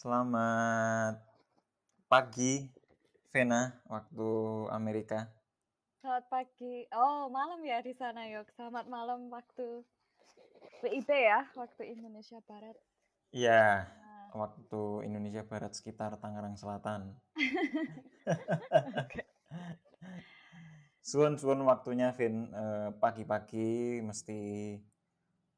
Selamat pagi, Vena, waktu Amerika. Selamat pagi. Oh, malam ya di sana, Yok. Selamat malam waktu WIB ya, waktu Indonesia Barat. Iya, waktu Indonesia Barat sekitar Tangerang Selatan. Suun-suun waktunya, Vin. Eh, Pagi-pagi mesti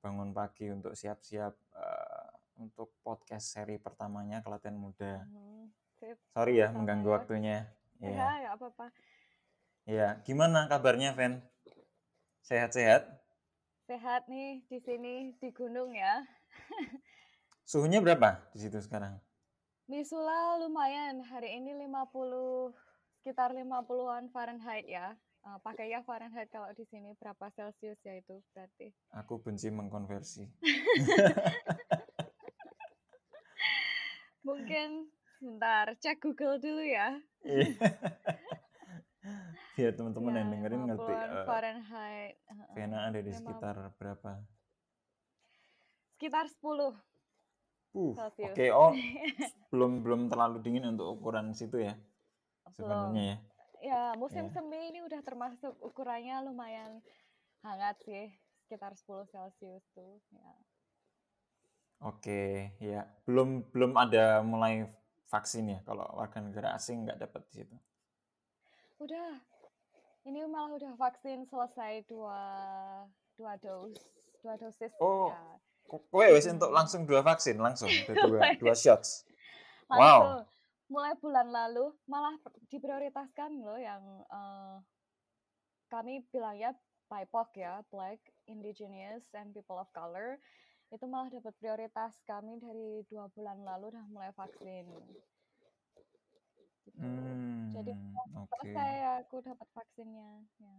bangun pagi untuk siap-siap eh, untuk podcast seri pertamanya Kelaten Muda. Hmm, sip. Sorry ya Sama mengganggu ya. waktunya. Ya, Iya. ya apa-apa. Iya, gimana kabarnya, Ven? Sehat-sehat? Sehat nih di sini di gunung ya. Suhunya berapa di situ sekarang? Misula lumayan. Hari ini 50 sekitar 50-an Fahrenheit ya. Eh, pakai ya Fahrenheit kalau di sini berapa Celcius ya itu berarti. Aku benci mengkonversi. Mungkin sebentar cek Google dulu ya. Iya. Biar teman-teman Ya, yang dengerin ngerti 50-an eh, Fahrenheit. Vena ada di 50. sekitar berapa? Sekitar 10 Uh, oke. Oh, belum belum terlalu dingin untuk ukuran situ ya. Sebenarnya ya. Ya, musim Ya. semi ini udah termasuk ukurannya lumayan hangat sih, sekitar 10 Celcius tuh. Ya. Oke, ya. Belum belum ada mulai vaksin ya. Kalau warga negara asing nggak dapat di situ. Udah, ini malah udah vaksin selesai dua dua dos, dua dosis. Oh, ya. Kowe wis untuk langsung dua vaksin langsung dua dua, shots. Wow. Langsung, mulai bulan lalu malah diprioritaskan loh yang eh, kami bilangnya BIPOC ya, Black, Indigenous, and People of Color. Itu malah dapat prioritas kami dari dua bulan lalu udah mulai vaksin. Gitu. Jadi Hmm, oke. selesai aku dapat vaksinnya. Ya.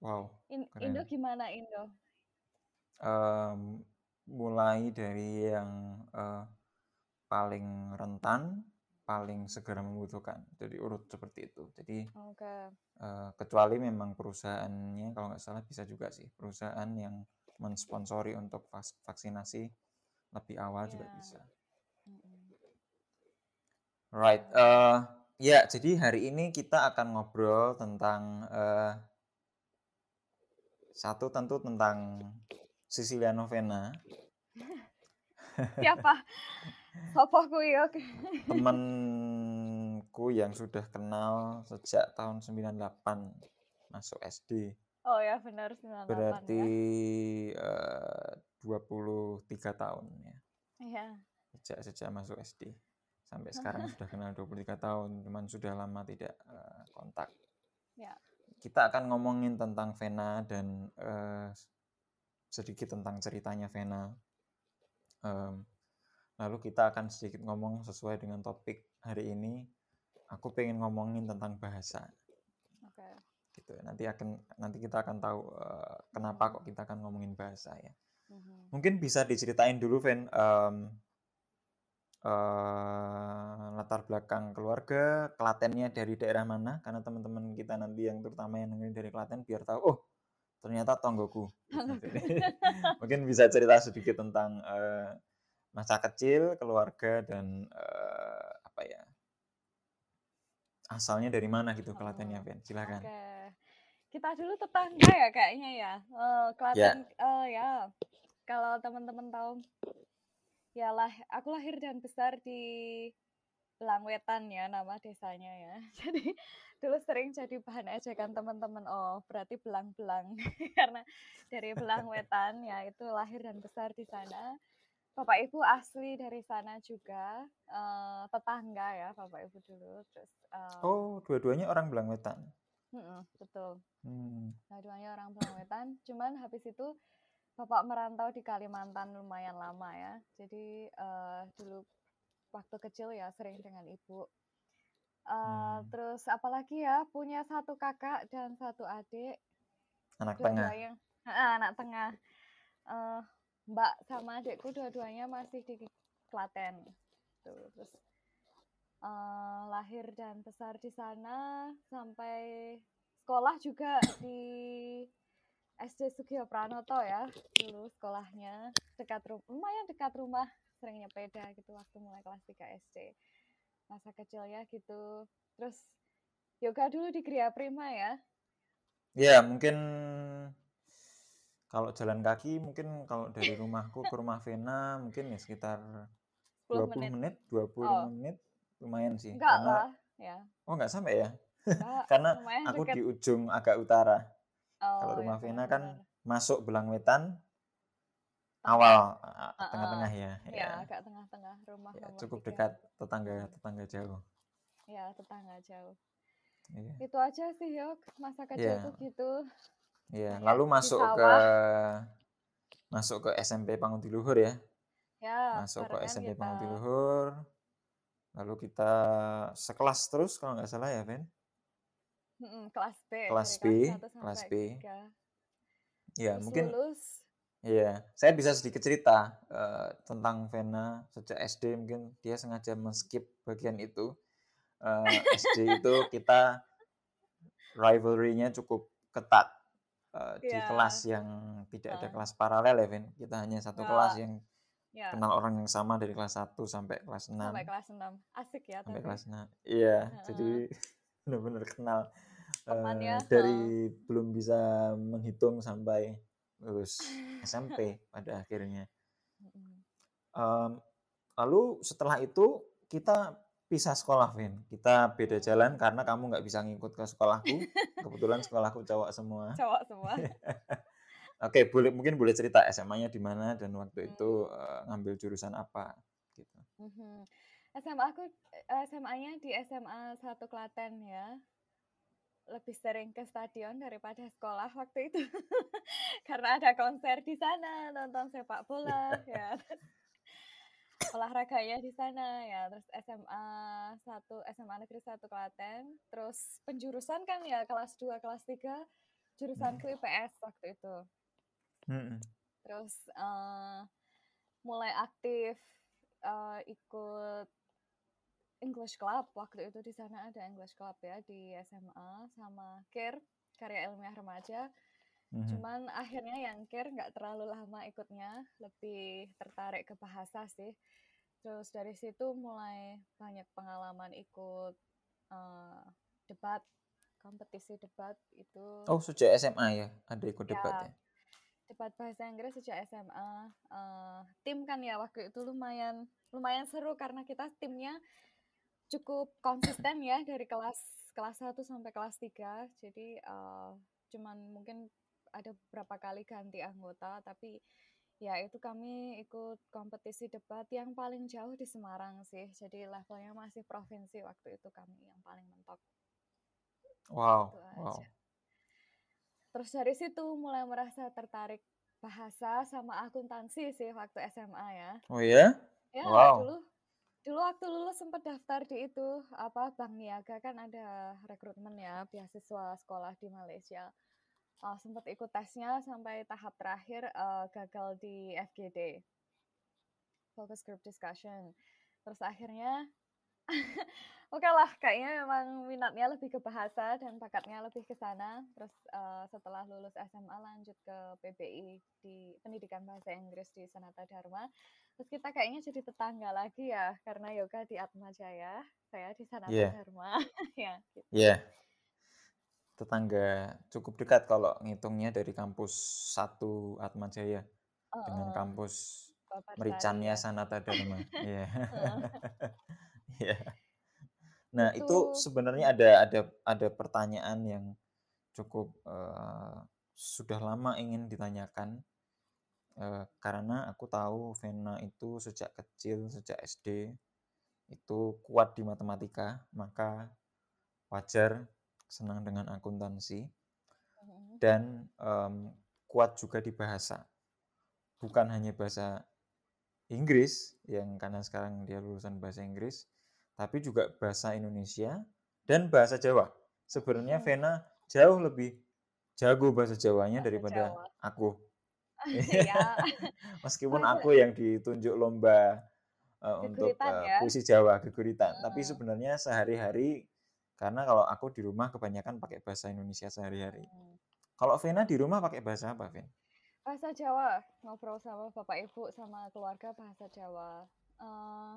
Wow. In- Keren. Indo gimana Indo? Em, mulai dari yang eh, paling rentan, paling segera membutuhkan. Jadi urut seperti itu. Jadi Oke. eh, kecuali memang perusahaannya kalau nggak salah bisa juga sih perusahaan yang mensponsori untuk vaksinasi lebih awal juga Iya. bisa. Right. eh ya, jadi hari ini kita akan ngobrol tentang eh, satu tentu tentang Sicilia Novena, Siapa? Sopo kuwi yo? temanku yang sudah kenal sejak tahun 98 masuk SD. Oh ya benar 98 Berarti ya. eh, 23 tahun ya. Iya. Sejak sejak masuk SD sampai sekarang sudah kenal 23 tahun, cuman sudah lama tidak eh, kontak. Ya. Kita akan ngomongin tentang Vena dan eh, sedikit tentang ceritanya Vena. Em, lalu kita akan sedikit ngomong sesuai dengan topik hari ini. Aku pengen ngomongin tentang bahasa. Gitu. Nanti akan nanti kita akan tahu eh, kenapa kok kita akan ngomongin bahasa ya. Mhm. Mungkin bisa diceritain dulu, Ven, em, eh, latar belakang keluarga, Klatennya dari daerah mana? Karena teman-teman kita nanti yang terutama yang dengerin dari Klaten biar tahu, oh ternyata tonggoku. Mungkin bisa cerita sedikit tentang eh, masa kecil, keluarga dan ya? Asalnya dari mana gitu Klatennya, Ven? Silakan. Oke. Kita dulu tetangga ya kayaknya ya. Eh, Klaten eh, ya. Kalau teman-teman tahu ya lah aku lahir dan besar di Belangwetan ya nama desanya ya. Jadi dulu sering jadi bahan ejekan teman-teman. Oh, berarti belang-belang karena dari Belangwetan ya itu lahir dan besar di sana. Bapak Ibu asli dari sana juga eh, tetangga ya Bapak Ibu dulu terus eh, Oh, dua-duanya orang Belangwetan. mm-mm, betul Hmm. Dua-duanya orang Belangwetan, cuman habis itu bapak merantau di Kalimantan lumayan lama ya. Jadi eh, dulu waktu kecil ya sering dengan ibu. Eh, Hmm. Terus apalagi ya punya satu kakak dan satu adik, Anak tengah. Ah, anak tengah. Eh, Mbak sama adikku dua-duanya masih di Klaten. Tuh, terus eh, lahir dan besar di sana sampai sekolah juga di SD Sugiyo Pranoto ya dulu sekolahnya. Dekat rumah lumayan dekat rumah sering nyepeda gitu waktu mulai kelas 3 SD masa kecil ya gitu. Terus yoga dulu di Gria Prima ya. Ya mungkin kalau jalan kaki mungkin kalau dari rumahku ke rumah Vena mungkin ya sekitar 20 menit, menit 20 oh. menit lumayan sih enggak karena, lah ya oh enggak sampai ya karena aku deket. di ujung agak utara oh, kalau rumah ya, Vena kan masuk Belang Wetan awal tengah-tengah ya. Ya, ya. agak tengah-tengah rumah ya, cukup dekat tetangga tetangga jauh. Ya, tetangga jauh. Iya. Itu aja sih, Yok. Masa kecil ya. tuh gitu. Iya, lalu masuk ke masuk ke SMP Panguti Luhur ya. Ya, masuk ke SMP kita... Panguti Luhur. Lalu kita sekelas terus kalau nggak salah ya, Ben? kelas B. Kelas B, kelas B. Ya, Terus mungkin lulus. Iya, saya bisa sedikit cerita uh, tentang Vena sejak SD mungkin dia sengaja men-skip bagian itu. Uh, eh, SD itu kita rivalry-nya cukup ketat uh, yeah. di iya. kelas yang tidak ada kelas paralel ya, Vin. Kita hanya satu yeah. kelas yang yeah. kenal orang yang sama dari kelas 1 sampai kelas 6. Sampai kelas 6. Asik ya Sampai tapi. kelas 6. Iya, uh. jadi benar-benar kenal uh, dari uh. belum bisa menghitung sampai lulus SMP pada akhirnya. Um, lalu setelah itu kita pisah sekolah, Vin. Kita beda jalan karena kamu nggak bisa ngikut ke sekolahku. Kebetulan sekolahku cowok semua. Cowok semua. Oke, boleh mungkin boleh cerita SMA-nya di mana dan waktu itu uh, ngambil jurusan apa gitu. SMA aku SMA-nya di SMA satu Klaten ya lebih sering ke stadion daripada sekolah waktu itu karena ada konser di sana nonton sepak bola ya olahraganya di sana ya terus SMA satu SMA negeri satu Klaten terus penjurusan kan ya kelas 2 kelas 3 jurusanku hmm. IPS waktu itu hmm. terus uh, mulai aktif uh, ikut English Club waktu itu di sana ada English Club ya di SMA sama KIR karya ilmiah remaja mm-hmm. cuman akhirnya yang KIR nggak terlalu lama ikutnya lebih tertarik ke bahasa sih. Terus dari situ mulai banyak pengalaman ikut uh, debat kompetisi debat itu. Oh sejak SMA ya? Ada ikut ya, debat ya? debat bahasa Inggris sejak SMA uh, tim kan ya waktu itu lumayan lumayan seru karena kita timnya cukup konsisten ya dari kelas kelas 1 sampai kelas 3. Jadi uh, cuman mungkin ada beberapa kali ganti anggota tapi ya itu kami ikut kompetisi debat yang paling jauh di Semarang sih. Jadi levelnya masih provinsi waktu itu kami yang paling mentok. Wow. wow. Terus dari situ mulai merasa tertarik bahasa sama akuntansi sih waktu SMA ya. Oh iya? Ya, wow. dulu Dulu waktu lulus sempat daftar di itu apa Bank Niaga kan ada rekrutmen ya beasiswa sekolah di Malaysia. Uh, sempat ikut tesnya sampai tahap terakhir uh, gagal di FGD. Focus group discussion. Terus akhirnya Oke okay lah, kayaknya memang minatnya lebih ke bahasa dan bakatnya lebih ke sana. Terus uh, setelah lulus SMA lanjut ke PBI di pendidikan bahasa Inggris di Sanata Dharma. Terus kita kayaknya jadi tetangga lagi ya, karena yoga di Atma Jaya, saya di Sanata yeah. Dharma. ya. Gitu. Yeah. Tetangga cukup dekat kalau ngitungnya dari kampus satu Atma Jaya uh, dengan kampus Mericannya ya. Sanata Dharma. Iya. Iya. Nah, itu, itu sebenarnya ada ada ada pertanyaan yang cukup uh, sudah lama ingin ditanyakan uh, karena aku tahu Vena itu sejak kecil, sejak SD itu kuat di matematika, maka wajar senang dengan akuntansi dan um, kuat juga di bahasa. Bukan hanya bahasa Inggris yang karena sekarang dia lulusan bahasa Inggris, tapi juga bahasa Indonesia dan bahasa Jawa. Sebenarnya hmm. Vena jauh lebih jago bahasa Jawanya bahasa daripada Jawa. aku. Iya. Meskipun aku yang ditunjuk lomba uh, untuk uh, ya? puisi Jawa geguritan, hmm. tapi sebenarnya sehari-hari karena kalau aku di rumah kebanyakan pakai bahasa Indonesia sehari-hari. Hmm. Kalau Vena di rumah pakai bahasa apa, Ven? Bahasa Jawa, ngobrol sama bapak ibu sama keluarga bahasa Jawa. Uh,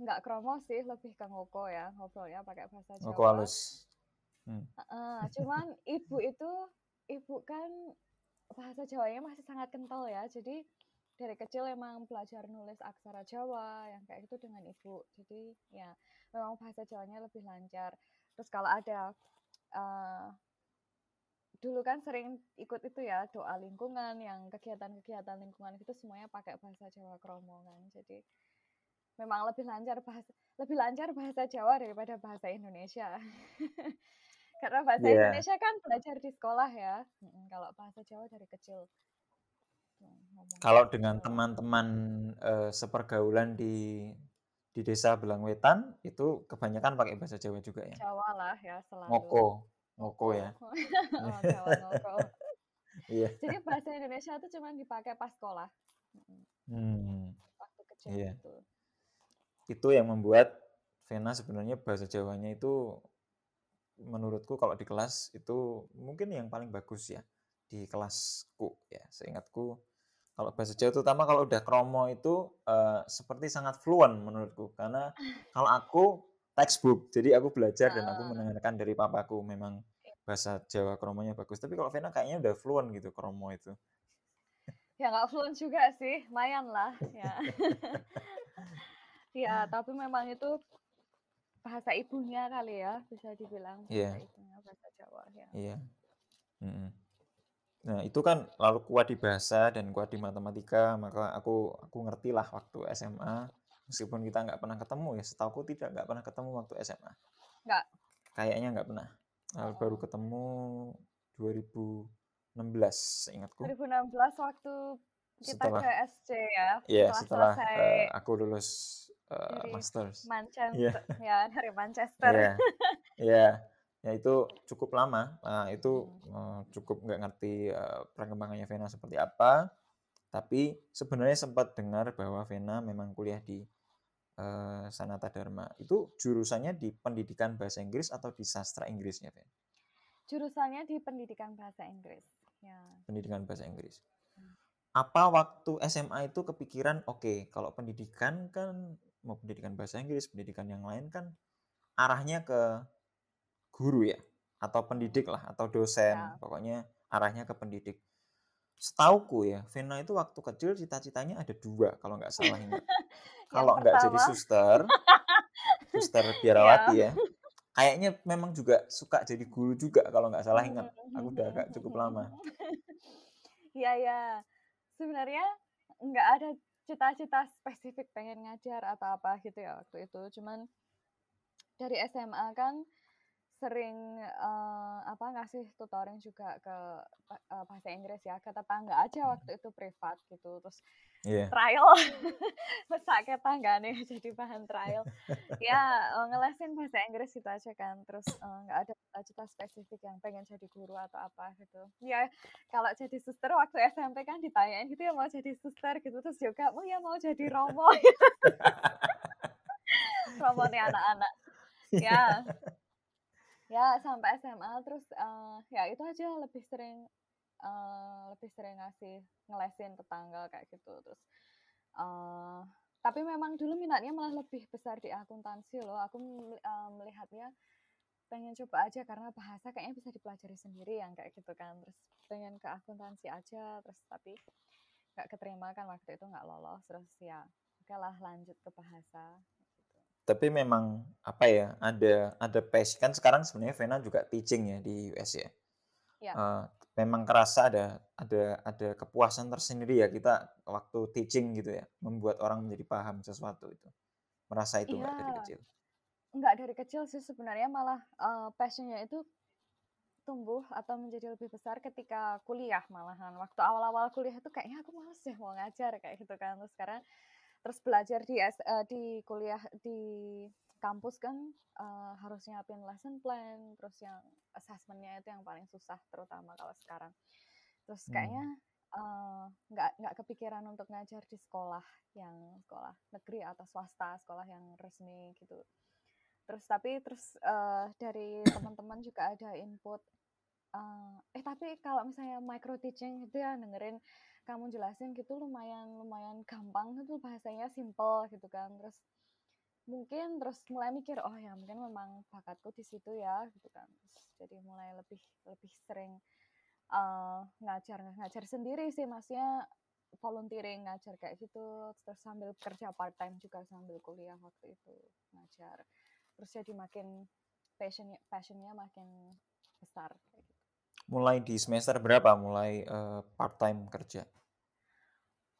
nggak kromo sih, lebih ke ngoko ya, ngobrolnya pakai bahasa Jawa. Ngoko halus. Hmm. Uh, cuman ibu itu, ibu kan bahasa Jawanya masih sangat kental ya, jadi dari kecil emang belajar nulis aksara Jawa yang kayak itu dengan ibu. Jadi ya memang bahasa Jawanya lebih lancar. Terus kalau ada uh, dulu kan sering ikut itu ya doa lingkungan yang kegiatan-kegiatan lingkungan itu semuanya pakai bahasa Jawa Kromo kan. Jadi memang lebih lancar bahasa lebih lancar bahasa Jawa daripada bahasa Indonesia. Karena bahasa yeah. Indonesia kan belajar di sekolah ya. Kalau bahasa Jawa dari kecil. Kalau dengan teman-teman uh, sepergaulan di di desa Belangwetan itu kebanyakan pakai bahasa Jawa juga ya Jawa lah ya selalu Moko Ngoko ya. oh, Jawa ngoko. Iya. Jadi bahasa Indonesia itu cuma dipakai pas sekolah. Hmm. Waktu kecil iya. itu. Itu yang membuat Vena sebenarnya bahasa Jawanya itu menurutku kalau di kelas itu mungkin yang paling bagus ya di kelasku ya seingatku kalau bahasa Jawa terutama kalau udah kromo itu uh, seperti sangat fluent menurutku karena kalau aku textbook jadi aku belajar dan aku mendengarkan dari papaku memang bahasa Jawa kromonya bagus. Tapi kalau Vena kayaknya udah fluent gitu kromo itu. Ya nggak fluent juga sih, lumayan lah ya. ya, tapi memang itu bahasa ibunya kali ya, bisa dibilang bahasa yeah. ibunya bahasa Jawa ya. Iya. Yeah. Mm -hmm. Nah, itu kan lalu kuat di bahasa dan kuat di matematika, maka aku aku ngerti lah waktu SMA. Meskipun kita nggak pernah ketemu ya, setahu tidak nggak pernah ketemu waktu SMA. Nggak. Kayaknya nggak pernah. Uh, baru ketemu 2016 ingatku. 2016 waktu kita setelah, ke SC ya. Iya, setelah, setelah uh, aku lulus uh, dari masters. Manchester yeah. ya dari Manchester. Iya. Yeah. yeah. Ya itu cukup lama. Nah, itu uh, cukup nggak ngerti uh, perkembangannya Vena seperti apa. Tapi sebenarnya sempat dengar bahwa Vena memang kuliah di uh, Sanata Dharma itu jurusannya di pendidikan bahasa Inggris atau di sastra Inggrisnya, Fen? Jurusannya di pendidikan bahasa Inggris. Ya. Pendidikan bahasa Inggris. Hmm. Apa waktu SMA itu kepikiran, oke, okay, kalau pendidikan kan mau pendidikan bahasa Inggris, pendidikan yang lain kan arahnya ke guru ya, atau pendidik lah, atau dosen, ya. pokoknya arahnya ke pendidik. Setauku ya, Vena itu waktu kecil cita-citanya ada dua kalau nggak salah ingat. kalau nggak jadi suster, suster biarawati ya. Kayaknya memang juga suka jadi guru juga kalau nggak salah ingat. Aku udah agak cukup lama. Iya ya. Sebenarnya nggak ada cita-cita spesifik pengen ngajar atau apa gitu ya waktu itu. Cuman dari SMA kan sering uh, apa ngasih tutoring juga ke uh, bahasa Inggris ya ke tetangga aja hmm. waktu itu privat gitu. Terus yeah. trial. Sakit tangga nih jadi bahan trial. Ya uh, ngelesin bahasa Inggris itu aja kan terus nggak uh, ada cita-cita spesifik yang pengen jadi guru atau apa gitu. Ya kalau jadi suster waktu SMP kan ditanyain gitu ya mau jadi suster? gitu. Terus juga mau ya mau jadi romo. Romo nih anak-anak. Ya ya sampai SMA terus uh, ya itu aja lebih sering uh, lebih sering ngasih ngelesin tetangga kayak gitu terus uh, tapi memang dulu minatnya malah lebih besar di akuntansi loh. Aku uh, melihatnya pengen coba aja karena bahasa kayaknya bisa dipelajari sendiri yang kayak gitu kan. Terus pengen ke akuntansi aja terus tapi nggak keterima kan waktu itu nggak lolos. Terus ya oke lah lanjut ke bahasa tapi memang apa ya ada ada passion kan sekarang sebenarnya Vena juga teaching ya di US ya. ya. Uh, memang kerasa ada ada ada kepuasan tersendiri ya kita waktu teaching gitu ya. Membuat orang menjadi paham sesuatu itu. Merasa itu enggak dari kecil. Enggak dari kecil sih sebenarnya malah uh, passionnya itu tumbuh atau menjadi lebih besar ketika kuliah malahan. Waktu awal-awal kuliah itu kayaknya aku males deh mau ngajar kayak gitu kan. Terus sekarang terus belajar di uh, di kuliah di kampus kan uh, harus nyiapin lesson plan terus yang assessmentnya itu yang paling susah terutama kalau sekarang terus hmm. kayaknya nggak uh, nggak kepikiran untuk ngajar di sekolah yang sekolah negeri atau swasta sekolah yang resmi gitu terus tapi terus uh, dari teman-teman juga ada input uh, eh tapi kalau misalnya micro teaching itu ya dengerin kamu jelasin gitu lumayan lumayan gampang itu bahasanya simple gitu kan. Terus mungkin terus mulai mikir oh ya mungkin memang bakatku di situ ya gitu kan. Terus jadi mulai lebih lebih sering uh, ngajar ngajar sendiri sih maksudnya volunteering ngajar kayak gitu. Terus sambil kerja part time juga sambil kuliah waktu itu ngajar. Terus jadi makin passionnya passionnya makin besar kayak gitu. mulai di semester berapa? Mulai uh, part time kerja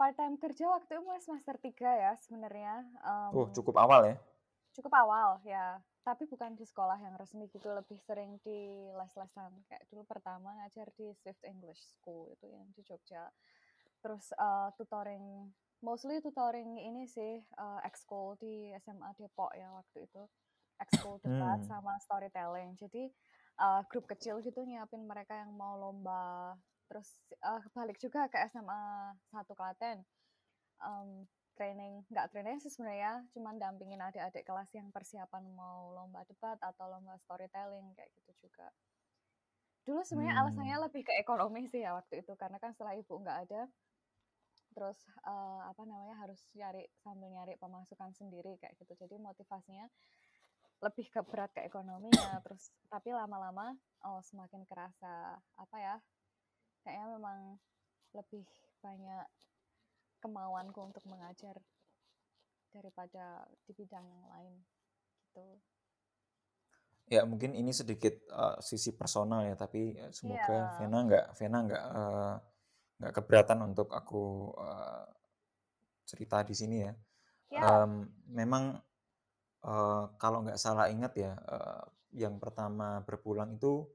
part time kerja waktu itu mulai semester 3 ya sebenarnya um, oh cukup awal ya? cukup awal ya. Tapi bukan di sekolah yang resmi gitu lebih sering di les-lesan. Kayak dulu pertama ngajar di Swift English School itu yang di Jogja. Terus uh, tutoring mostly tutoring ini sih uh, ekskul di SMA Depok ya waktu itu. Ekskul debat hmm. sama storytelling. Jadi uh, grup kecil gitu nyiapin mereka yang mau lomba terus uh, balik juga ke SMA satu Klaten. Um, training nggak training sih sebenarnya cuman dampingin adik-adik kelas yang persiapan mau lomba debat atau lomba storytelling kayak gitu juga. Dulu sebenarnya hmm. alasannya lebih ke ekonomi sih ya waktu itu karena kan setelah ibu nggak ada terus uh, apa namanya harus nyari sambil nyari pemasukan sendiri kayak gitu. Jadi motivasinya lebih ke berat ke ekonominya. Terus tapi lama-lama oh semakin kerasa apa ya kayaknya memang lebih banyak kemauanku untuk mengajar daripada di bidang yang lain gitu ya mungkin ini sedikit uh, sisi personal ya tapi eh, semoga yeah. Vena nggak Vena nggak uh, nggak keberatan untuk aku uh, cerita di sini ya. ya. Um, memang uh, kalau nggak salah ingat ya, uh, yang pertama berpulang itu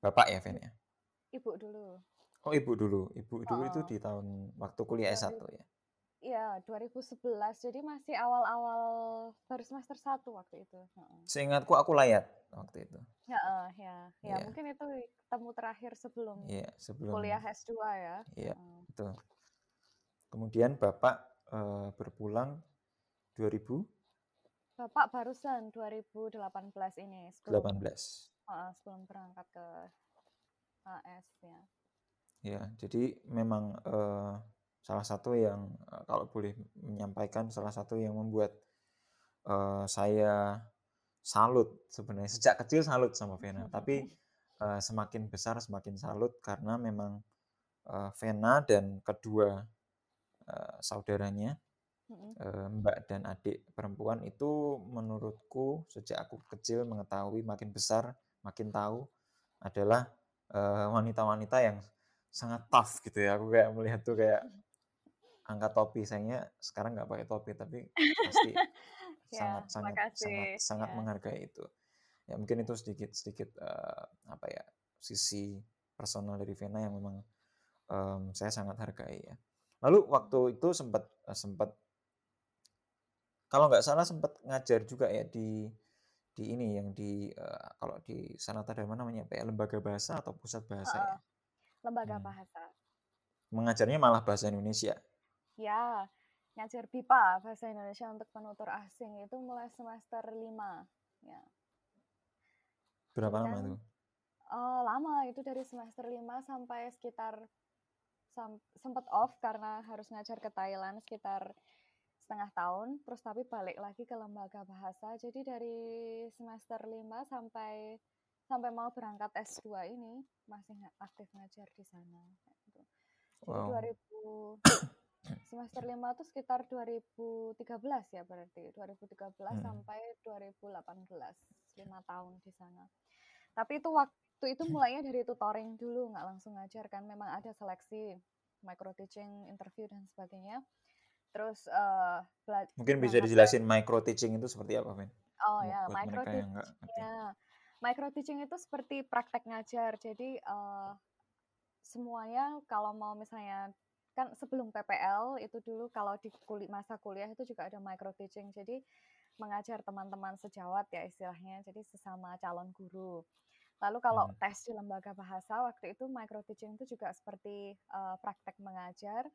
bapak ya, Ven ya? Ibu dulu. Oh ibu dulu, ibu dulu oh. itu di tahun waktu kuliah S1 ya? Iya, 2011. Jadi masih awal-awal baru semester 1 waktu itu. Seingatku aku layat waktu itu. Ya, uh, ya. Ya, ya. mungkin itu ketemu terakhir sebelum, ya, sebelum kuliah S2 ya. Iya, uh. betul. Kemudian Bapak uh, berpulang 2000? Bapak barusan 2018 ini. Sebelum, 18. Uh, sebelum berangkat ke AS ya. Ya, jadi memang uh, salah satu yang eh, kalau boleh menyampaikan salah satu yang membuat uh, saya salut sebenarnya. Sejak kecil salut sama Vena. Tapi uh, semakin besar semakin salut karena memang uh, Vena dan kedua uh, saudaranya uh, Mbak dan adik perempuan itu menurutku sejak aku kecil mengetahui makin besar makin tahu adalah wanita-wanita uh, yang sangat tough gitu ya. Aku kayak melihat tuh kayak angkat topi sayangnya sekarang nggak pakai topi tapi pasti ya, sangat sangat sangat sangat ya. menghargai itu. Ya mungkin itu sedikit sedikit uh, apa ya sisi personal dari Vena yang memang um, saya sangat hargai ya. Lalu waktu itu sempat uh, sempat kalau nggak salah sempat ngajar juga ya di di ini yang di uh, kalau di Sanata Dharma namanya apa ya lembaga bahasa atau pusat bahasa uh, ya lembaga hmm. bahasa mengajarnya malah bahasa Indonesia Ya, ngajar BIPA bahasa Indonesia untuk penutur asing itu mulai semester 5 ya. Berapa lama itu? Uh, lama itu dari semester 5 sampai sekitar sam sempat off karena harus ngajar ke Thailand sekitar setengah tahun terus tapi balik lagi ke lembaga bahasa jadi dari semester 5 sampai sampai mau berangkat S2 ini masih aktif ngajar di sana gitu. Jadi wow. 2000 semester 5 itu sekitar 2013 ya berarti 2013 hmm. sampai 2018 lima tahun di sana tapi itu waktu itu mulainya dari tutoring dulu nggak langsung ngajar kan memang ada seleksi micro teaching interview dan sebagainya terus uh, mungkin bisa dijelasin micro teaching itu seperti apa Vin? oh ya micro teaching ya micro teaching itu seperti praktek ngajar. Jadi uh, semuanya kalau mau misalnya kan sebelum PPL itu dulu kalau di kulit masa kuliah itu juga ada micro teaching. Jadi mengajar teman-teman sejawat ya istilahnya. Jadi sesama calon guru. Lalu kalau hmm. tes di lembaga bahasa waktu itu micro teaching itu juga seperti uh, praktek mengajar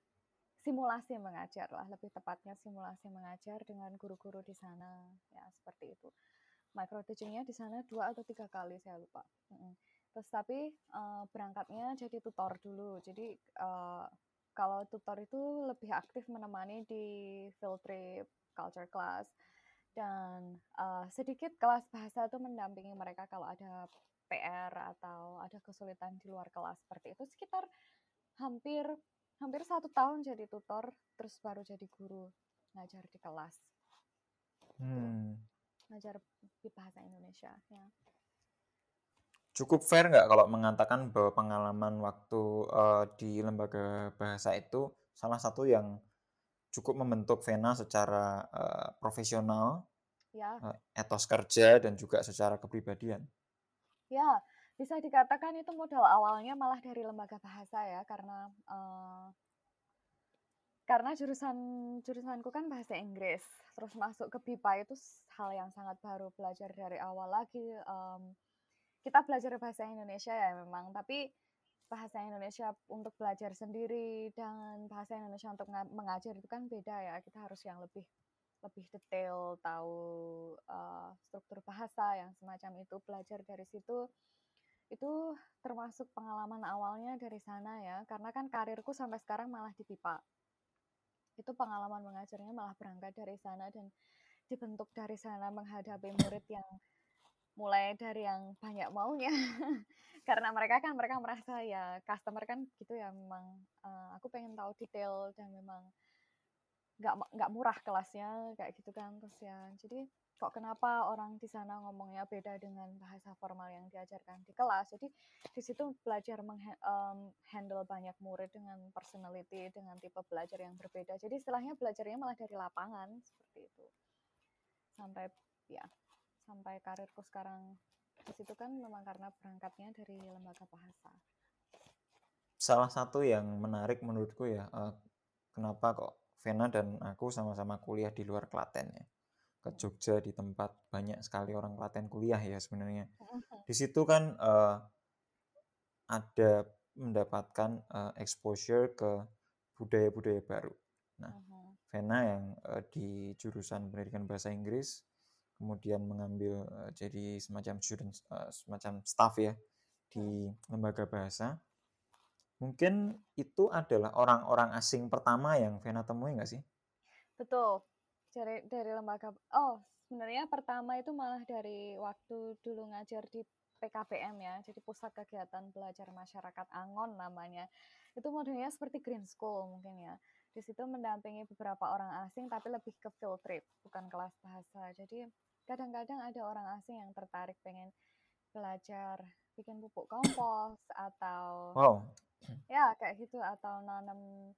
simulasi mengajar lah lebih tepatnya simulasi mengajar dengan guru-guru di sana. Ya seperti itu. Micro teachingnya di sana dua atau tiga kali saya lupa. Terus tapi uh, berangkatnya jadi tutor dulu. Jadi uh, kalau tutor itu lebih aktif menemani di field trip culture class dan uh, sedikit kelas bahasa itu mendampingi mereka kalau ada PR atau ada kesulitan di luar kelas seperti itu. Sekitar hampir hampir satu tahun jadi tutor terus baru jadi guru ngajar di kelas gitu. hmm. ngajar di bahasa Indonesia ya cukup fair nggak kalau mengatakan bahwa pengalaman waktu uh, di lembaga bahasa itu salah satu yang cukup membentuk Vena secara uh, profesional, ya. uh, etos kerja dan juga secara kepribadian. Ya, bisa dikatakan itu modal awalnya malah dari lembaga bahasa ya, karena uh, karena jurusan jurusanku kan bahasa Inggris, terus masuk ke BIPA itu hal yang sangat baru, belajar dari awal lagi. Um, kita belajar bahasa Indonesia ya memang, tapi bahasa Indonesia untuk belajar sendiri dan bahasa Indonesia untuk mengajar itu kan beda ya. Kita harus yang lebih lebih detail tahu uh, struktur bahasa yang semacam itu belajar dari situ itu termasuk pengalaman awalnya dari sana ya karena kan karirku sampai sekarang malah di pipa itu pengalaman mengajarnya malah berangkat dari sana dan dibentuk dari sana menghadapi murid yang mulai dari yang banyak maunya. Karena mereka kan mereka merasa ya customer kan gitu ya memang uh, aku pengen tahu detail dan memang nggak nggak murah kelasnya kayak gitu kan terus ya. Jadi kok kenapa orang di sana ngomongnya beda dengan bahasa formal yang diajarkan di kelas? Jadi di situ belajar menghandle um, banyak murid dengan personality dengan tipe belajar yang berbeda. Jadi istilahnya belajarnya malah dari lapangan seperti itu. Sampai ya sampai karirku sekarang di situ kan memang karena berangkatnya dari lembaga bahasa. Salah satu yang menarik menurutku ya uh, kenapa kok Vena dan aku sama-sama kuliah di luar Klaten ya ke Jogja di tempat banyak sekali orang Klaten kuliah ya sebenarnya. Di situ kan uh, ada mendapatkan uh, exposure ke budaya-budaya baru. Nah Vena yang uh, di jurusan pendidikan bahasa Inggris kemudian mengambil uh, jadi semacam student uh, semacam staff ya di lembaga bahasa. Mungkin itu adalah orang-orang asing pertama yang Vena temui nggak sih? Betul. Dari dari lembaga oh, sebenarnya pertama itu malah dari waktu dulu ngajar di PKBM ya, jadi Pusat Kegiatan Belajar Masyarakat Angon namanya. Itu modelnya seperti Green School mungkin ya. Di situ mendampingi beberapa orang asing tapi lebih ke field trip, bukan kelas bahasa. Jadi kadang-kadang ada orang asing yang tertarik pengen belajar bikin pupuk kompos atau wow ya kayak gitu atau nanam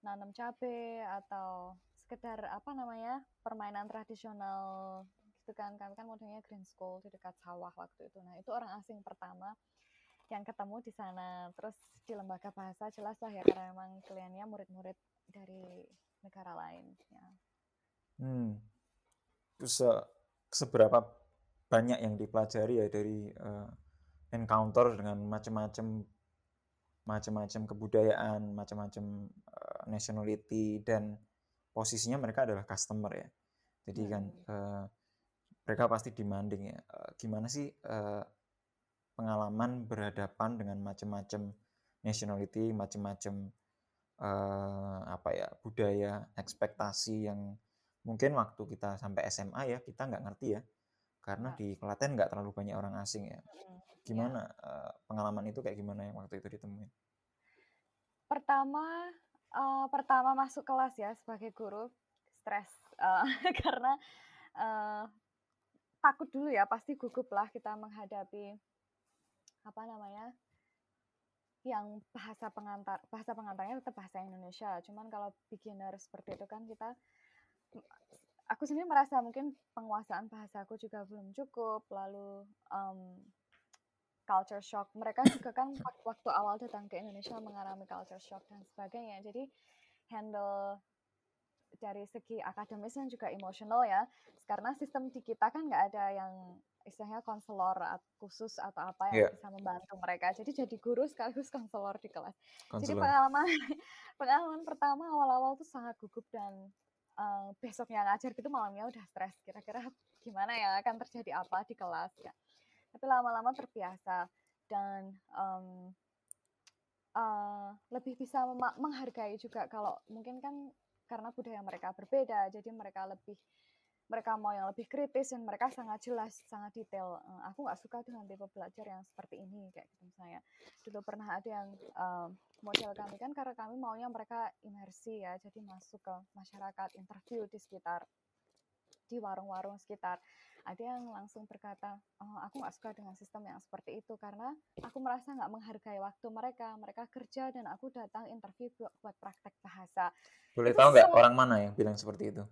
nanam cabe atau sekedar apa namanya permainan tradisional gitu kan. Kami kan modelnya green school di dekat sawah waktu itu. Nah itu orang asing pertama yang ketemu di sana. Terus di lembaga bahasa jelas lah ya karena memang kliennya murid-murid dari negara lain ya. Hmm. Terus seberapa banyak yang dipelajari ya dari uh, encounter dengan macam-macam macam-macam kebudayaan, macam-macam uh, nationality dan posisinya mereka adalah customer ya. Jadi kan uh, mereka pasti demanding ya. Uh, gimana sih uh, pengalaman berhadapan dengan macam-macam nationality, macam-macam uh, apa ya budaya, ekspektasi yang mungkin waktu kita sampai SMA ya kita nggak ngerti ya karena di Klaten nggak terlalu banyak orang asing ya. Gimana uh, pengalaman itu kayak gimana yang waktu itu ditemuin? Pertama uh, pertama masuk kelas ya sebagai guru stres uh, karena uh, takut dulu ya pasti gugup lah kita menghadapi apa namanya yang bahasa pengantar bahasa pengantarnya tetap bahasa Indonesia. Cuman kalau beginner seperti itu kan kita aku sendiri merasa mungkin penguasaan bahasaku juga belum cukup lalu um, culture shock. Mereka juga kan waktu awal datang ke Indonesia mengalami culture shock dan sebagainya. Jadi handle dari segi akademis dan juga emosional ya. Karena sistem di kita kan nggak ada yang istilahnya konselor khusus atau apa yang yeah. bisa membantu mereka. Jadi jadi guru sekaligus konselor di kelas. Counselor. jadi pengalaman pengalaman pertama awal-awal tuh sangat gugup dan uh, besoknya ngajar gitu malamnya udah stres. Kira-kira gimana ya akan terjadi apa di kelas ya tapi lama-lama terbiasa dan um, uh, lebih bisa menghargai juga kalau mungkin kan karena budaya mereka berbeda jadi mereka lebih mereka mau yang lebih kritis dan mereka sangat jelas, sangat detail. Uh, aku nggak suka dengan tipe belajar yang seperti ini kayak gitu misalnya. Dulu pernah ada yang uh, model kami kan karena kami maunya mereka imersi ya, jadi masuk ke masyarakat, interview di sekitar di warung-warung sekitar. Ada yang langsung berkata, oh, aku nggak suka dengan sistem yang seperti itu karena aku merasa nggak menghargai waktu mereka. Mereka kerja dan aku datang interview buat praktek bahasa. Boleh itu tahu nggak orang mana yang bilang seperti itu?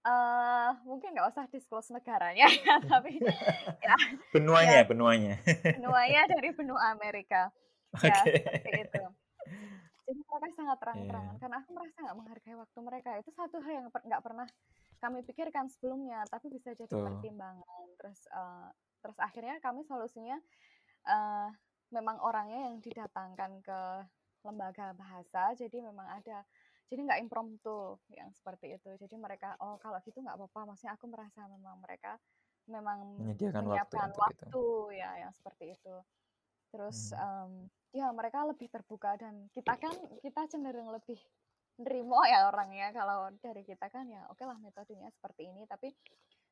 Uh, mungkin nggak usah disclose negaranya ya, tapi ya, benuanya, ya, benuanya. Benuanya dari benua Amerika. Okay. Ya, seperti itu. Jadi mereka sangat terang-terangan yeah. karena aku merasa nggak menghargai waktu mereka. Itu satu hal yang nggak pernah kami pikirkan sebelumnya, tapi bisa jadi Tuh. pertimbangan. Terus uh, terus akhirnya kami solusinya uh, memang orangnya yang didatangkan ke lembaga bahasa, jadi memang ada jadi nggak impromptu yang seperti itu jadi mereka oh kalau gitu nggak apa-apa maksudnya aku merasa memang mereka memang menyediakan menyiapkan waktu, waktu itu. ya yang seperti itu terus hmm. um, ya mereka lebih terbuka dan kita kan kita cenderung lebih nerimo ya orangnya kalau dari kita kan ya oke lah metodenya seperti ini. Tapi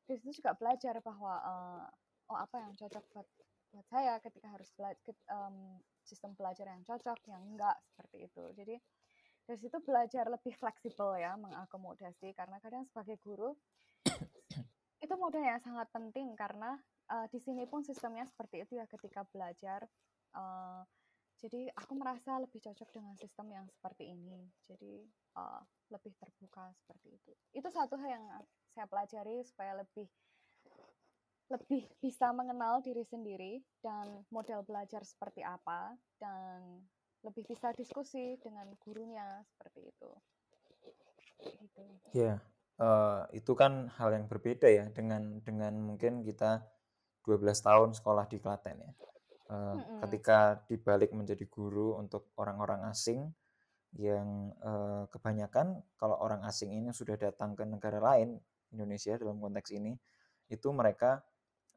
di situ juga belajar bahwa uh, oh apa yang cocok buat buat saya ketika harus belajar um, sistem belajar yang cocok yang enggak seperti itu. Jadi dari situ belajar lebih fleksibel ya mengakomodasi. Karena kadang sebagai guru itu modal yang sangat penting. Karena uh, di sini pun sistemnya seperti itu ya ketika belajar uh, jadi aku merasa lebih cocok dengan sistem yang seperti ini jadi uh, lebih terbuka seperti itu itu satu hal yang saya pelajari supaya lebih lebih bisa mengenal diri sendiri dan model belajar seperti apa dan lebih bisa diskusi dengan gurunya seperti itu. Gitu. Ya, uh, itu kan hal yang berbeda ya dengan dengan mungkin kita 12 tahun sekolah di Klaten ya. Uh, mm -hmm. Ketika dibalik menjadi guru untuk orang-orang asing yang uh, kebanyakan kalau orang asing ini sudah datang ke negara lain Indonesia dalam konteks ini itu mereka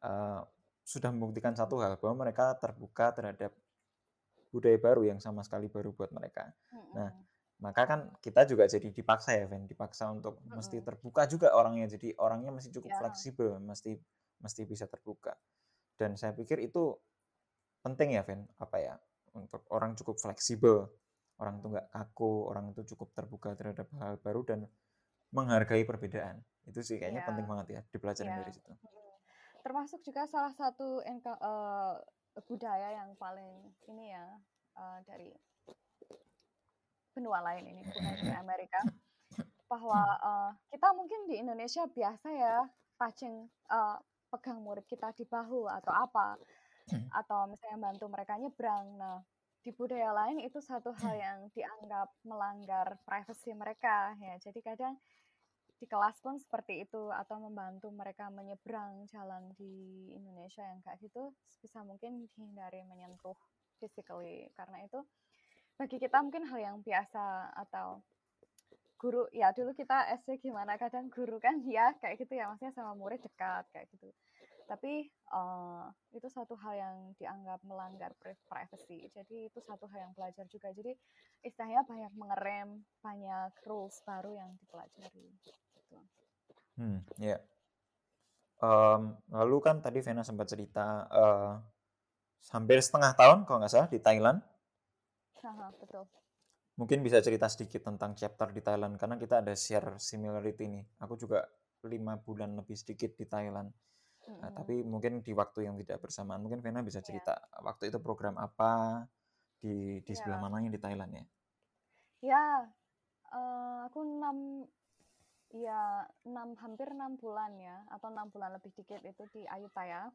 uh, sudah membuktikan satu hal bahwa mereka terbuka terhadap budaya baru yang sama sekali baru buat mereka. Mm-hmm. Nah, maka kan kita juga jadi dipaksa ya, Ven, dipaksa untuk mm-hmm. mesti terbuka juga orangnya. Jadi orangnya mesti cukup yeah. fleksibel, mesti mesti bisa terbuka. Dan saya pikir itu penting ya, Ven, apa ya? Untuk orang cukup fleksibel, orang itu nggak kaku, orang itu cukup terbuka terhadap hal baru dan menghargai perbedaan. Itu sih kayaknya yeah. penting banget ya dipelajarin yeah. dari situ. Termasuk juga salah satu uh, budaya yang paling ini ya uh, dari benua lain ini bukan di Amerika bahwa uh, kita mungkin di Indonesia biasa ya touching uh, pegang murid kita di bahu atau apa atau misalnya bantu mereka nyebrang. Nah di budaya lain itu satu hal yang dianggap melanggar privasi mereka ya. Jadi kadang di kelas pun seperti itu atau membantu mereka menyeberang jalan di Indonesia yang kayak gitu bisa mungkin dihindari menyentuh physically. Karena itu bagi kita mungkin hal yang biasa atau guru ya dulu kita SD gimana kadang guru kan ya kayak gitu ya. Maksudnya sama murid dekat kayak gitu tapi uh, itu satu hal yang dianggap melanggar privacy jadi itu satu hal yang belajar juga jadi istilahnya banyak mengerem banyak rules baru yang dipelajari Hmm, ya. Um, lalu kan tadi Vena sempat cerita uh, hampir setengah tahun kalau nggak salah di Thailand. Aha, betul. Mungkin bisa cerita sedikit tentang chapter di Thailand karena kita ada share similarity nih. Aku juga lima bulan lebih sedikit di Thailand. Mm-hmm. Nah, tapi mungkin di waktu yang tidak bersamaan, mungkin Vena bisa iya. cerita yeah. waktu itu program apa di di yeah. sebelah mananya di Thailand ya? Ya, uh, aku enam ya enam hampir enam bulan ya atau enam bulan lebih dikit itu di Ayutthaya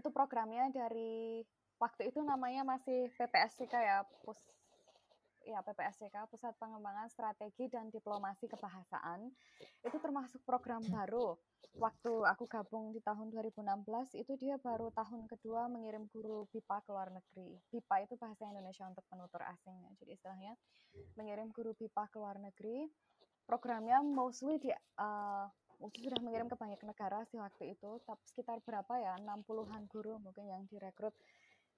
itu programnya dari waktu itu namanya masih PPSCK ya pus ya PPSCK Pusat Pengembangan Strategi dan Diplomasi Kebahasaan. Itu termasuk program baru. Waktu aku gabung di tahun 2016 itu dia baru tahun kedua mengirim guru BIPA ke luar negeri. BIPA itu bahasa Indonesia untuk penutur asing. Ya jadi istilahnya mengirim guru BIPA ke luar negeri. Programnya mostly di uh, sudah mengirim ke banyak negara sih waktu itu, tapi sekitar berapa ya, 60-an guru mungkin yang direkrut.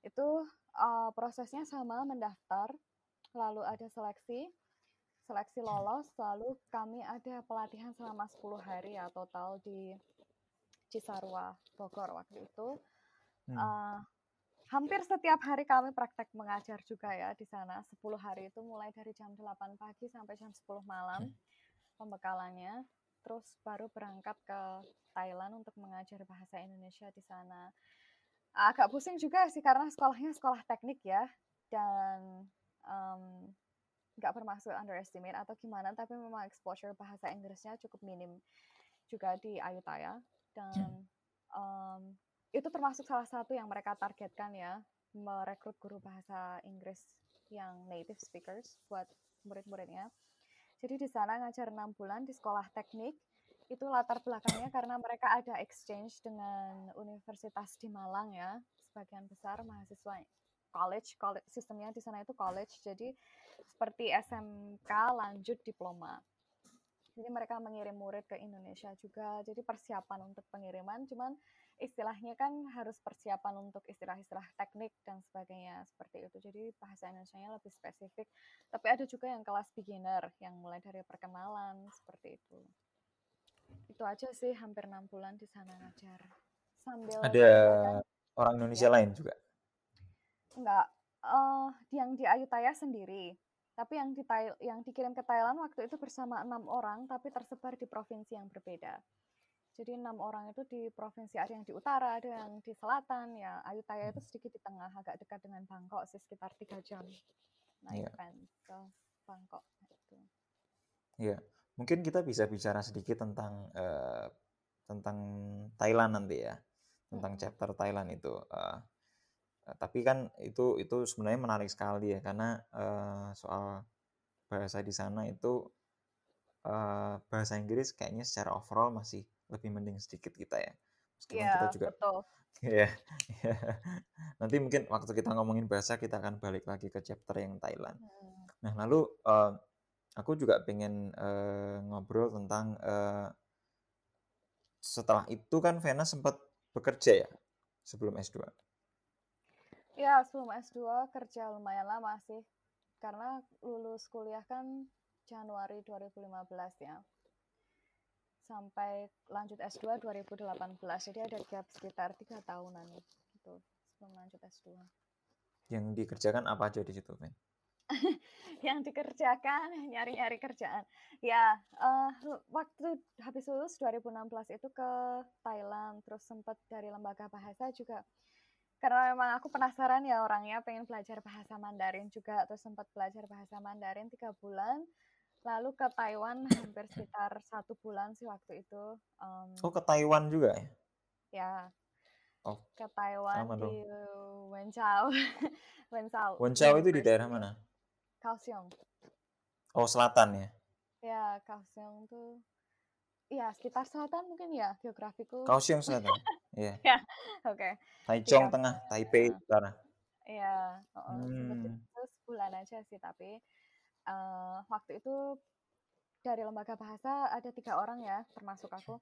Itu uh, prosesnya sama mendaftar, lalu ada seleksi, seleksi lolos, lalu kami ada pelatihan selama 10 hari ya total di Cisarua, Bogor waktu itu. Hmm. Uh, hampir setiap hari kami praktek mengajar juga ya di sana. 10 hari itu mulai dari jam 8 pagi sampai jam 10 malam hmm. pembekalannya. Terus baru berangkat ke Thailand untuk mengajar bahasa Indonesia di sana. Agak pusing juga sih karena sekolahnya sekolah teknik ya. Dan um, nggak bermaksud underestimate atau gimana, tapi memang exposure bahasa Inggrisnya cukup minim juga di Ayutthaya dan um, itu termasuk salah satu yang mereka targetkan ya merekrut guru bahasa Inggris yang native speakers buat murid-muridnya. Jadi di sana ngajar enam bulan di sekolah teknik itu latar belakangnya karena mereka ada exchange dengan universitas di Malang ya sebagian besar mahasiswa college, college sistemnya di sana itu college jadi seperti SMK lanjut diploma jadi mereka mengirim murid ke Indonesia juga. Jadi persiapan untuk pengiriman, cuman istilahnya kan harus persiapan untuk istilah-istilah teknik dan sebagainya seperti itu. Jadi bahasa Indonesia-nya lebih spesifik. Tapi ada juga yang kelas beginner, yang mulai dari perkenalan seperti itu. Itu aja sih hampir enam bulan di sana ngajar. Sambil ada orang Indonesia ya. lain juga? Enggak, uh, yang di Ayutthaya sendiri tapi yang, di yang dikirim ke Thailand waktu itu bersama enam orang, tapi tersebar di provinsi yang berbeda. Jadi enam orang itu di provinsi ada yang di utara, ada yang di selatan. Ya, Ayutthaya itu sedikit di tengah, agak dekat dengan Bangkok, sih sekitar tiga jam naik yeah. ke Bangkok. Itu. Iya, mungkin kita bisa bicara sedikit tentang uh, tentang Thailand nanti ya, tentang hmm. chapter Thailand itu. Uh, Eh, tapi kan itu itu sebenarnya menarik sekali ya karena uh, soal bahasa di sana itu uh, bahasa Inggris kayaknya secara overall masih lebih mending sedikit kita ya. Meskipun yeah, kita juga betul. ya, ya. Nanti mungkin waktu kita ngomongin bahasa kita akan balik lagi ke chapter yang Thailand. Hmm. Nah, lalu uh, aku juga pengen uh, ngobrol tentang uh, setelah itu kan Vena sempat bekerja ya sebelum S2. Ya, sebelum S2 kerja lumayan lama sih. Karena lulus kuliah kan Januari 2015 ya. Sampai lanjut S2 2018. Jadi ada gap sekitar tiga tahunan gitu sebelum lanjut S2. Yang dikerjakan apa aja di situ, Ben? yang dikerjakan nyari-nyari kerjaan. Ya, uh, waktu habis lulus 2016 itu ke Thailand, terus sempat dari lembaga bahasa juga karena memang aku penasaran ya orangnya pengen belajar bahasa Mandarin juga terus sempat belajar bahasa Mandarin tiga bulan lalu ke Taiwan hampir sekitar satu bulan sih waktu itu um, oh ke Taiwan juga ya? Ya. Oh ke Taiwan di Wenzhou Wenzhou Wenzhou itu di daerah mana? Kaohsiung oh selatan ya? Ya Kaohsiung tuh Iya, sekitar selatan mungkin ya geografiku. Kaohsiung selatan. Iya. ya, oke. Taichung tengah, Taipei utara. Iya, hmm. itu sebulan aja sih tapi uh, waktu itu dari lembaga bahasa ada tiga orang ya, termasuk aku.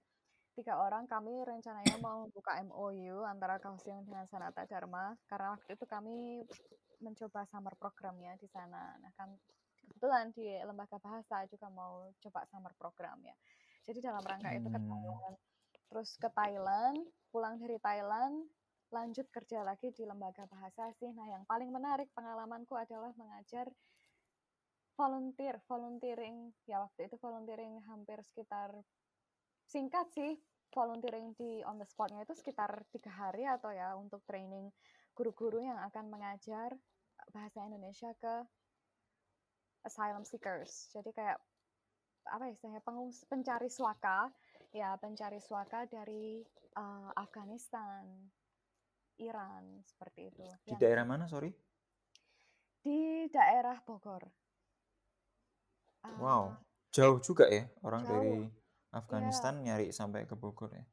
Tiga orang kami rencananya mau buka MOU antara Kaohsiung dengan Sanata Dharma karena waktu itu kami mencoba summer programnya di sana. Nah, kan kebetulan di lembaga bahasa juga mau coba summer program ya. Jadi dalam rangka itu hmm. Terus ke Thailand, pulang dari Thailand, lanjut kerja lagi di lembaga bahasa sih. Nah, yang paling menarik pengalamanku adalah mengajar volunteer, volunteering. Ya waktu itu volunteering hampir sekitar singkat sih, volunteering di on the spotnya itu sekitar tiga hari atau ya untuk training guru-guru yang akan mengajar bahasa Indonesia ke asylum seekers. Jadi kayak apa ya istilahnya pengus pencari suaka ya pencari suaka dari uh, Afghanistan, Iran seperti itu. Di yang, daerah mana sorry? Di daerah Bogor. Uh, wow, jauh juga ya orang jauh. dari Afghanistan ya. nyari sampai ke Bogor ya.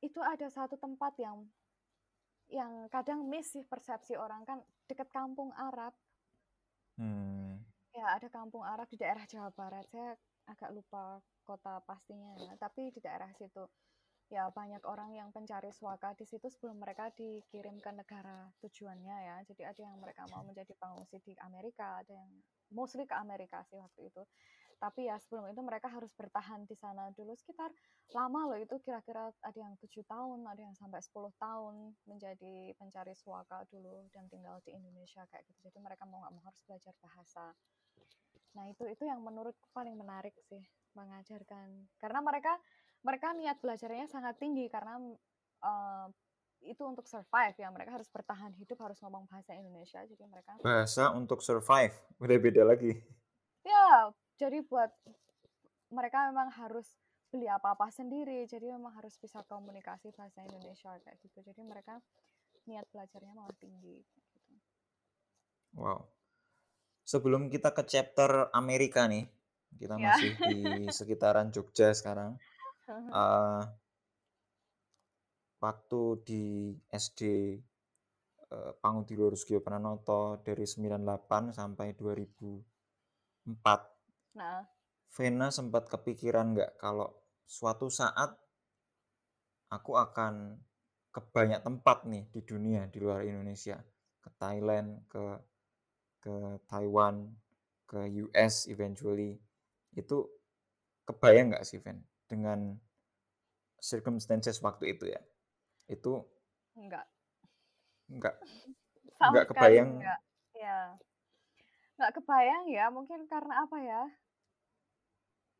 Itu ada satu tempat yang yang kadang miss sih persepsi orang kan dekat kampung Arab. Hmm Ya, ada kampung Arab di daerah Jawa Barat. Saya agak lupa kota pastinya ya, tapi di daerah situ. ya banyak orang yang pencari suaka di situ sebelum mereka dikirim ke negara tujuannya ya. Jadi ada yang mereka mau menjadi pengungsi di Amerika, ada yang mostly ke Amerika sih waktu itu. Tapi ya sebelum itu mereka harus bertahan di sana dulu sekitar lama loh itu kira-kira ada yang tujuh tahun, ada yang sampai 10 tahun menjadi pencari suaka dulu dan tinggal di Indonesia kayak gitu. Jadi mereka mau nggak mau harus belajar bahasa. Nah itu itu yang menurutku paling menarik sih mengajarkan. Karena mereka mereka niat belajarnya sangat tinggi karena uh, itu untuk survive ya. Mereka harus bertahan hidup harus ngomong bahasa Indonesia. Jadi mereka bahasa untuk survive. Udah beda lagi. Ya jadi buat mereka memang harus beli apa-apa sendiri. Jadi memang harus bisa komunikasi bahasa Indonesia kayak gitu. Jadi mereka niat belajarnya malah tinggi gitu. wow sebelum kita ke chapter Amerika nih kita ya. masih di sekitaran Jogja sekarang uh, waktu di SD uh, Pangudilo Rusgio Pranoto dari 98 sampai 2004. Nah. Vena sempat kepikiran nggak kalau suatu saat aku akan ke banyak tempat nih di dunia di luar Indonesia, ke Thailand, ke ke Taiwan, ke US eventually. Itu kebayang nggak sih, Ven? dengan circumstances waktu itu ya itu enggak enggak Sama enggak kebayang enggak. ya enggak kebayang ya mungkin karena apa ya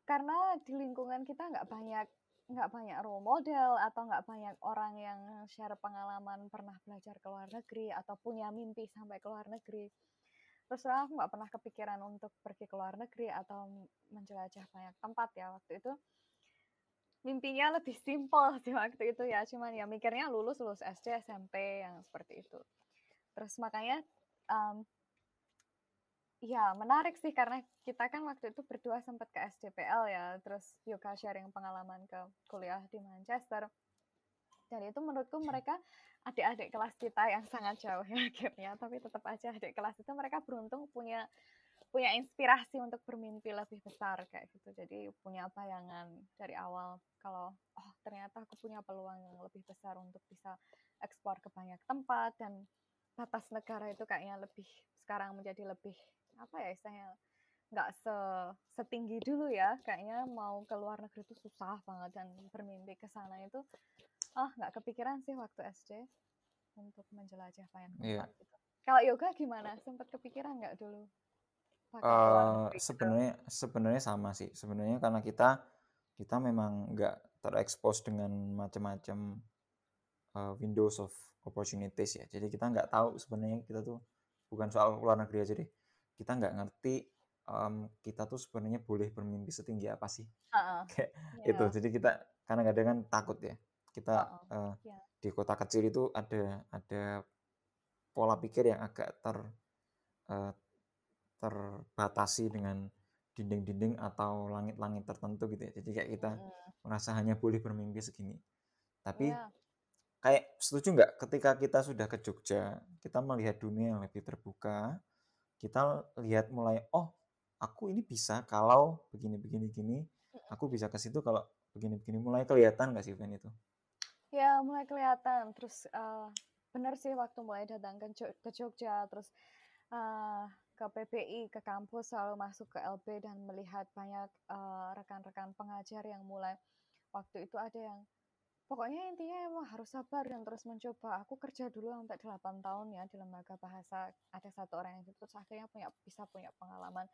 karena di lingkungan kita enggak banyak nggak banyak role model atau nggak banyak orang yang share pengalaman pernah belajar ke luar negeri atau punya mimpi sampai ke luar negeri. Terus terang aku nggak pernah kepikiran untuk pergi ke luar negeri atau menjelajah banyak tempat ya waktu itu. Mimpinya lebih simpel sih waktu itu ya cuman ya mikirnya lulus lulus SD SMP yang seperti itu. Terus makanya um, ya menarik sih karena kita kan waktu itu berdua sempat ke SDPL ya terus Yoga sharing pengalaman ke kuliah di Manchester. Dan itu menurutku mereka adik-adik kelas kita yang sangat jauh ya akhirnya tapi tetap aja adik kelas itu mereka beruntung punya punya inspirasi untuk bermimpi lebih besar kayak gitu. Jadi punya bayangan dari awal kalau oh ternyata aku punya peluang yang lebih besar untuk bisa ekspor ke banyak tempat dan batas negara itu kayaknya lebih sekarang menjadi lebih apa ya istilahnya nggak se setinggi dulu ya kayaknya mau ke luar negeri itu susah banget dan bermimpi ke sana itu ah oh, nggak kepikiran sih waktu SD untuk menjelajah banyak tempat yeah. gitu. Kalau yoga gimana? Sempat kepikiran nggak dulu? Uh, sebenarnya sebenarnya sama sih. Sebenarnya karena kita kita memang nggak terekspos dengan macam-macam uh, windows of opportunities ya. Jadi kita nggak tahu sebenarnya kita tuh bukan soal luar negeri aja deh. Kita nggak ngerti um, kita tuh sebenarnya boleh bermimpi setinggi apa sih. Uh-uh. Kayak yeah. itu. Jadi kita karena kadang kan takut ya. Kita uh-uh. uh, yeah. di kota kecil itu ada ada pola pikir yang agak ter uh, terbatasi dengan dinding-dinding atau langit-langit tertentu gitu ya. Jadi kayak kita hmm. merasa hanya boleh bermimpi segini. Tapi yeah. kayak setuju nggak ketika kita sudah ke Jogja, kita melihat dunia yang lebih terbuka, kita lihat mulai oh aku ini bisa kalau begini begini gini, aku bisa ke situ kalau begini begini mulai kelihatan nggak sih Ven itu? Ya mulai kelihatan. Terus uh, benar sih waktu mulai datang ke Jogja, terus uh, ke PPI, ke kampus, selalu masuk ke LB dan melihat banyak eh, rekan-rekan uh, pengajar yang mulai waktu itu ada yang pokoknya intinya emang harus sabar dan terus mencoba. Aku kerja dulu sampai 8 tahun ya di lembaga bahasa. Ada satu orang yang terus akhirnya punya bisa punya pengalaman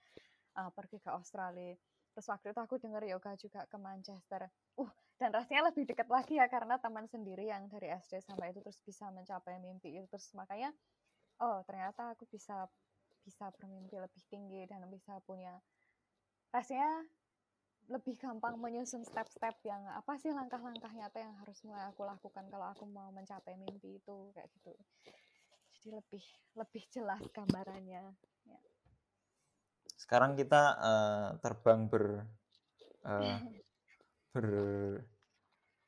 uh, pergi ke Australia. Terus waktu itu aku dengar yoga juga ke Manchester. Uh, dan rasanya lebih dekat lagi ya karena teman sendiri yang dari SD sampai itu terus bisa mencapai mimpi itu. Terus makanya, oh ternyata aku bisa bisa bermimpi lebih tinggi dan bisa punya rasanya lebih gampang menyusun step-step yang apa sih langkah-langkah nyata yang harus mulai aku lakukan kalau aku mau mencapai mimpi itu kayak gitu jadi lebih lebih jelas gambarannya ya. sekarang kita uh, terbang ber uh, ber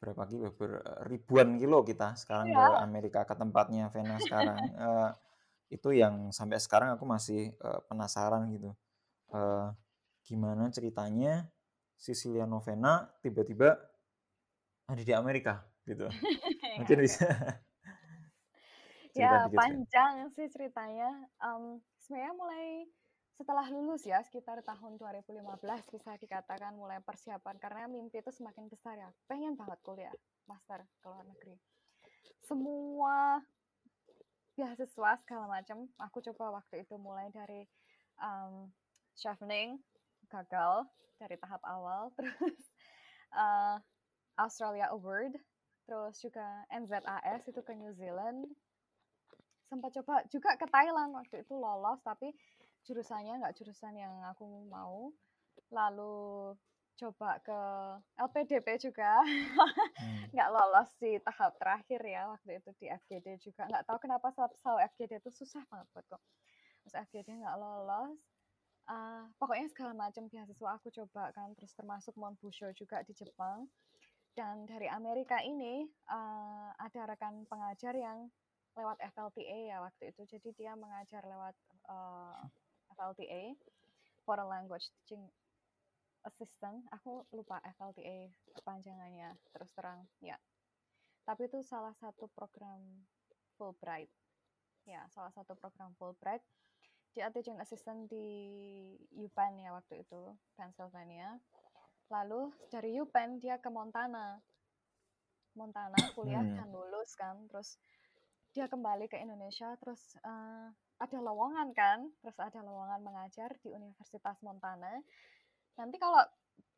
berapa kilo ber ribuan kilo kita sekarang ya. ke Amerika ke tempatnya Vena sekarang uh, itu yang sampai sekarang aku masih uh, penasaran gitu uh, gimana ceritanya Sicilia Novena tiba-tiba ada di Amerika gitu. Ya, Mungkin oke. bisa Ya, panjang sih ceritanya. Mmm, sebenarnya mulai setelah lulus ya, sekitar tahun 2015 bisa dikatakan mulai persiapan, karena mimpi itu semakin besar ya, pengen banget kuliah master ke luar negeri. Semua beasiswa segala macam, aku coba waktu itu mulai dari, Chevening, gagal dari tahap awal, terus, eee, Australia Award, terus juga NZAS itu ke New Zealand. Sempat coba juga ke Thailand, waktu itu lolos, tapi jurusannya nggak jurusan yang aku mau. Lalu coba ke LPDP juga, Hmm. nggak lolos di tahap terakhir ya, waktu itu di FGD juga, nggak tahu kenapa selalu FGD itu susah banget buatku. Terus FGD nggak lolos, eee, pokoknya segala macam beasiswa aku coba kan, terus termasuk Mount Busho juga di Jepang. Dan dari Amerika ini, eee, ada rekan pengajar yang lewat FLTA ya waktu itu, jadi dia mengajar lewat, eee, FLTA, Foreign Language Teaching Assistant, aku lupa FLTA kepanjangannya, terus terang, ya. Tapi itu salah satu program Fulbright. Ya, salah satu program Fulbright. Dia teaching assistant di UPenn ya waktu itu, Pennsylvania. Lalu dari UPenn dia ke Montana. Montana kuliah Hmm. dan lulus kan, terus dia kembali ke Indonesia, terus, eee, ada lowongan kan, terus ada lowongan mengajar di Universitas Montana. Nanti kalau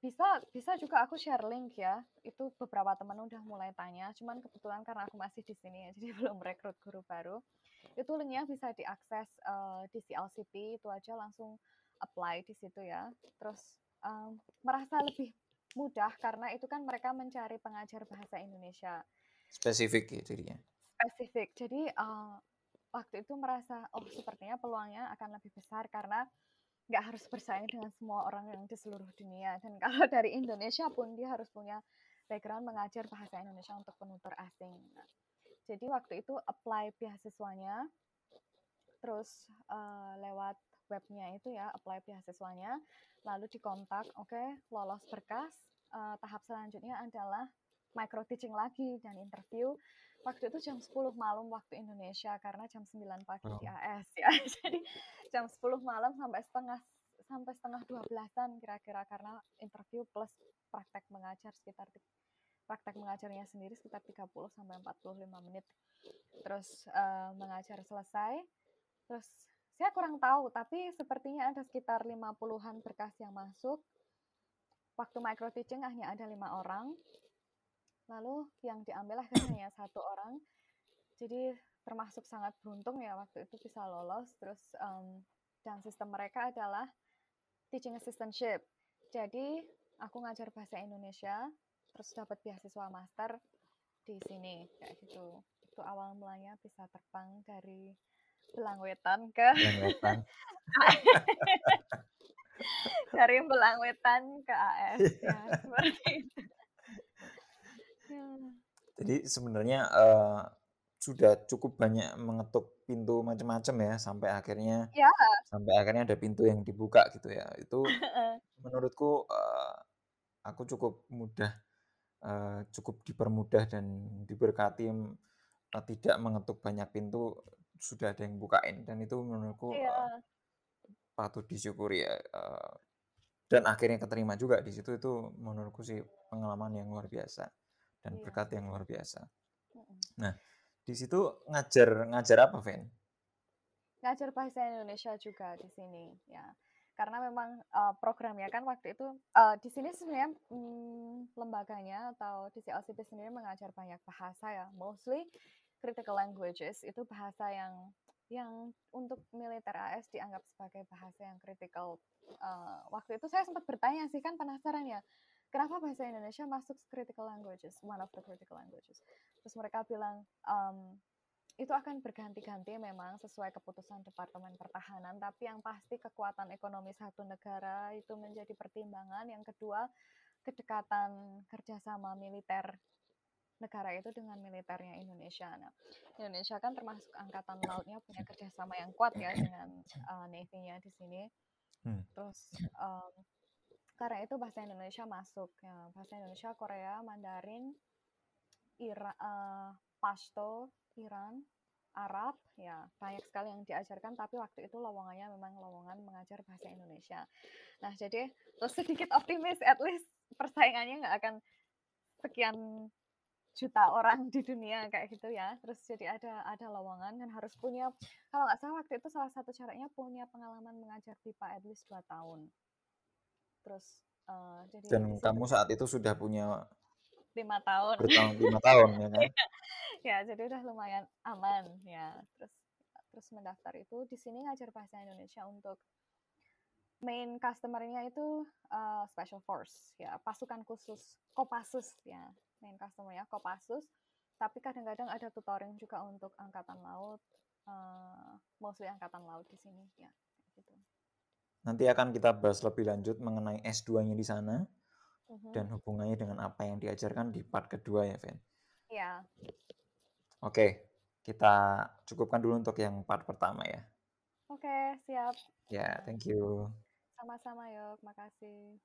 bisa bisa juga aku share link ya, itu beberapa teman udah mulai tanya, cuman kebetulan karena aku masih di sini ya, jadi belum rekrut guru baru. Itu linknya bisa diakses, eee, di CLCP, itu aja langsung apply di situ ya. Terus, mmm, merasa lebih mudah karena itu kan mereka mencari pengajar bahasa Indonesia. Spesifik ya jadinya? Spesifik. Jadi, eee, waktu itu merasa, oh sepertinya peluangnya akan lebih besar karena nggak harus bersaing dengan semua orang yang di seluruh dunia. Dan kalau dari Indonesia pun dia harus punya background mengajar bahasa Indonesia untuk penutur asing. Nah, jadi waktu itu apply beasiswanya, terus, eee, lewat webnya itu ya, apply beasiswanya, lalu dikontak, oke lolos berkas, eee, tahap selanjutnya adalah micro teaching lagi dan interview. Waktu itu jam 10 malam waktu Indonesia, karena jam 9 pagi di Oh. AS ya. Jadi jam 10 malam sampai setengah sampai setengah 12-an kira-kira, karena interview plus praktek mengajar sekitar praktek mengajarnya sendiri sekitar 30 sampai 45 menit. Terus, eee, mengajar selesai, terus saya kurang tahu, tapi sepertinya ada sekitar 50-an berkas yang masuk. Waktu micro teaching hanya ada 5 orang. Lalu yang diambil akhirnya hanya 1 orang. Jadi termasuk sangat beruntung ya waktu itu bisa lolos, terus, mmm, dan sistem mereka adalah teaching assistantship. Jadi aku ngajar bahasa Indonesia, terus dapat beasiswa master di sini, kayak gitu. Itu awal mulanya bisa terbang dari Belangwetan ke Belangwetan. dari Belangwetan ke AS, ya seperti itu. Ya. Jadi sebenarnya, eee, sudah cukup banyak mengetuk pintu macam-macam ya, sampai akhirnya Ya. sampai akhirnya ada pintu yang dibuka gitu ya. Itu Heeh. menurutku, eee, aku cukup mudah, eee, cukup dipermudah dan diberkati, eee, tidak mengetuk banyak pintu, sudah ada yang bukain dan itu menurutku, eee, Iya. patut disyukuri ya, eee, dan akhirnya keterima juga di situ, itu menurutku sih pengalaman yang luar biasa dan Iya. berkat yang luar biasa. Nah, di situ ngajar ngajar apa, Ven? Ngajar bahasa Indonesia juga di sini, ya. Karena memang, eee, programnya kan waktu itu, eee, di sini sebenarnya, mmm, lembaganya atau di CLCP sendiri mengajar banyak bahasa ya, mostly critical languages, itu bahasa yang yang untuk militer AS dianggap sebagai bahasa yang kritikal. Eee, waktu itu saya sempat bertanya sih, kan penasaran ya, kenapa bahasa Indonesia masuk critical languages, one of the critical languages. Terus mereka bilang, mmm, itu akan berganti-ganti memang sesuai keputusan Departemen Pertahanan, tapi yang pasti kekuatan ekonomi satu negara itu menjadi pertimbangan. Yang kedua, kedekatan kerjasama militer negara itu dengan militernya Indonesia. Nah, Indonesia kan termasuk angkatan lautnya punya kerjasama yang kuat ya dengan, eee, Navy-nya di sini. Hmm. Terus, mmm, karena itu bahasa Indonesia masuk, ya bahasa Indonesia, Korea, Mandarin, Ira, uh, Pashto, Iran, Arab, ya banyak sekali yang diajarkan. Tapi waktu itu lowongannya memang lowongan mengajar bahasa Indonesia. Nah jadi terus sedikit optimis, at least persaingannya nggak akan sekian juta orang di dunia kayak gitu ya. Terus jadi ada ada lowongan dan harus punya kalau nggak salah waktu itu salah satu syaratnya punya pengalaman mengajar pipa at least dua tahun. Terus uh, jadi dan kamu saat itu sudah punya lima tahun. Bertahun lima tahun ya kan? ya jadi udah lumayan aman ya. Terus terus mendaftar itu di sini ngajar bahasa Indonesia untuk main customernya itu uh, special force ya pasukan khusus Kopassus ya main customernya Kopassus tapi kadang-kadang ada tutoring juga untuk angkatan laut uh, mostly angkatan laut di sini ya gitu nanti akan kita bahas lebih lanjut mengenai S2-nya di sana uh-huh. dan hubungannya dengan apa yang diajarkan di part kedua ya Ven ya oke kita cukupkan dulu untuk yang part pertama ya. Oke siap. Ya yeah, thank you. Sama-sama yuk makasih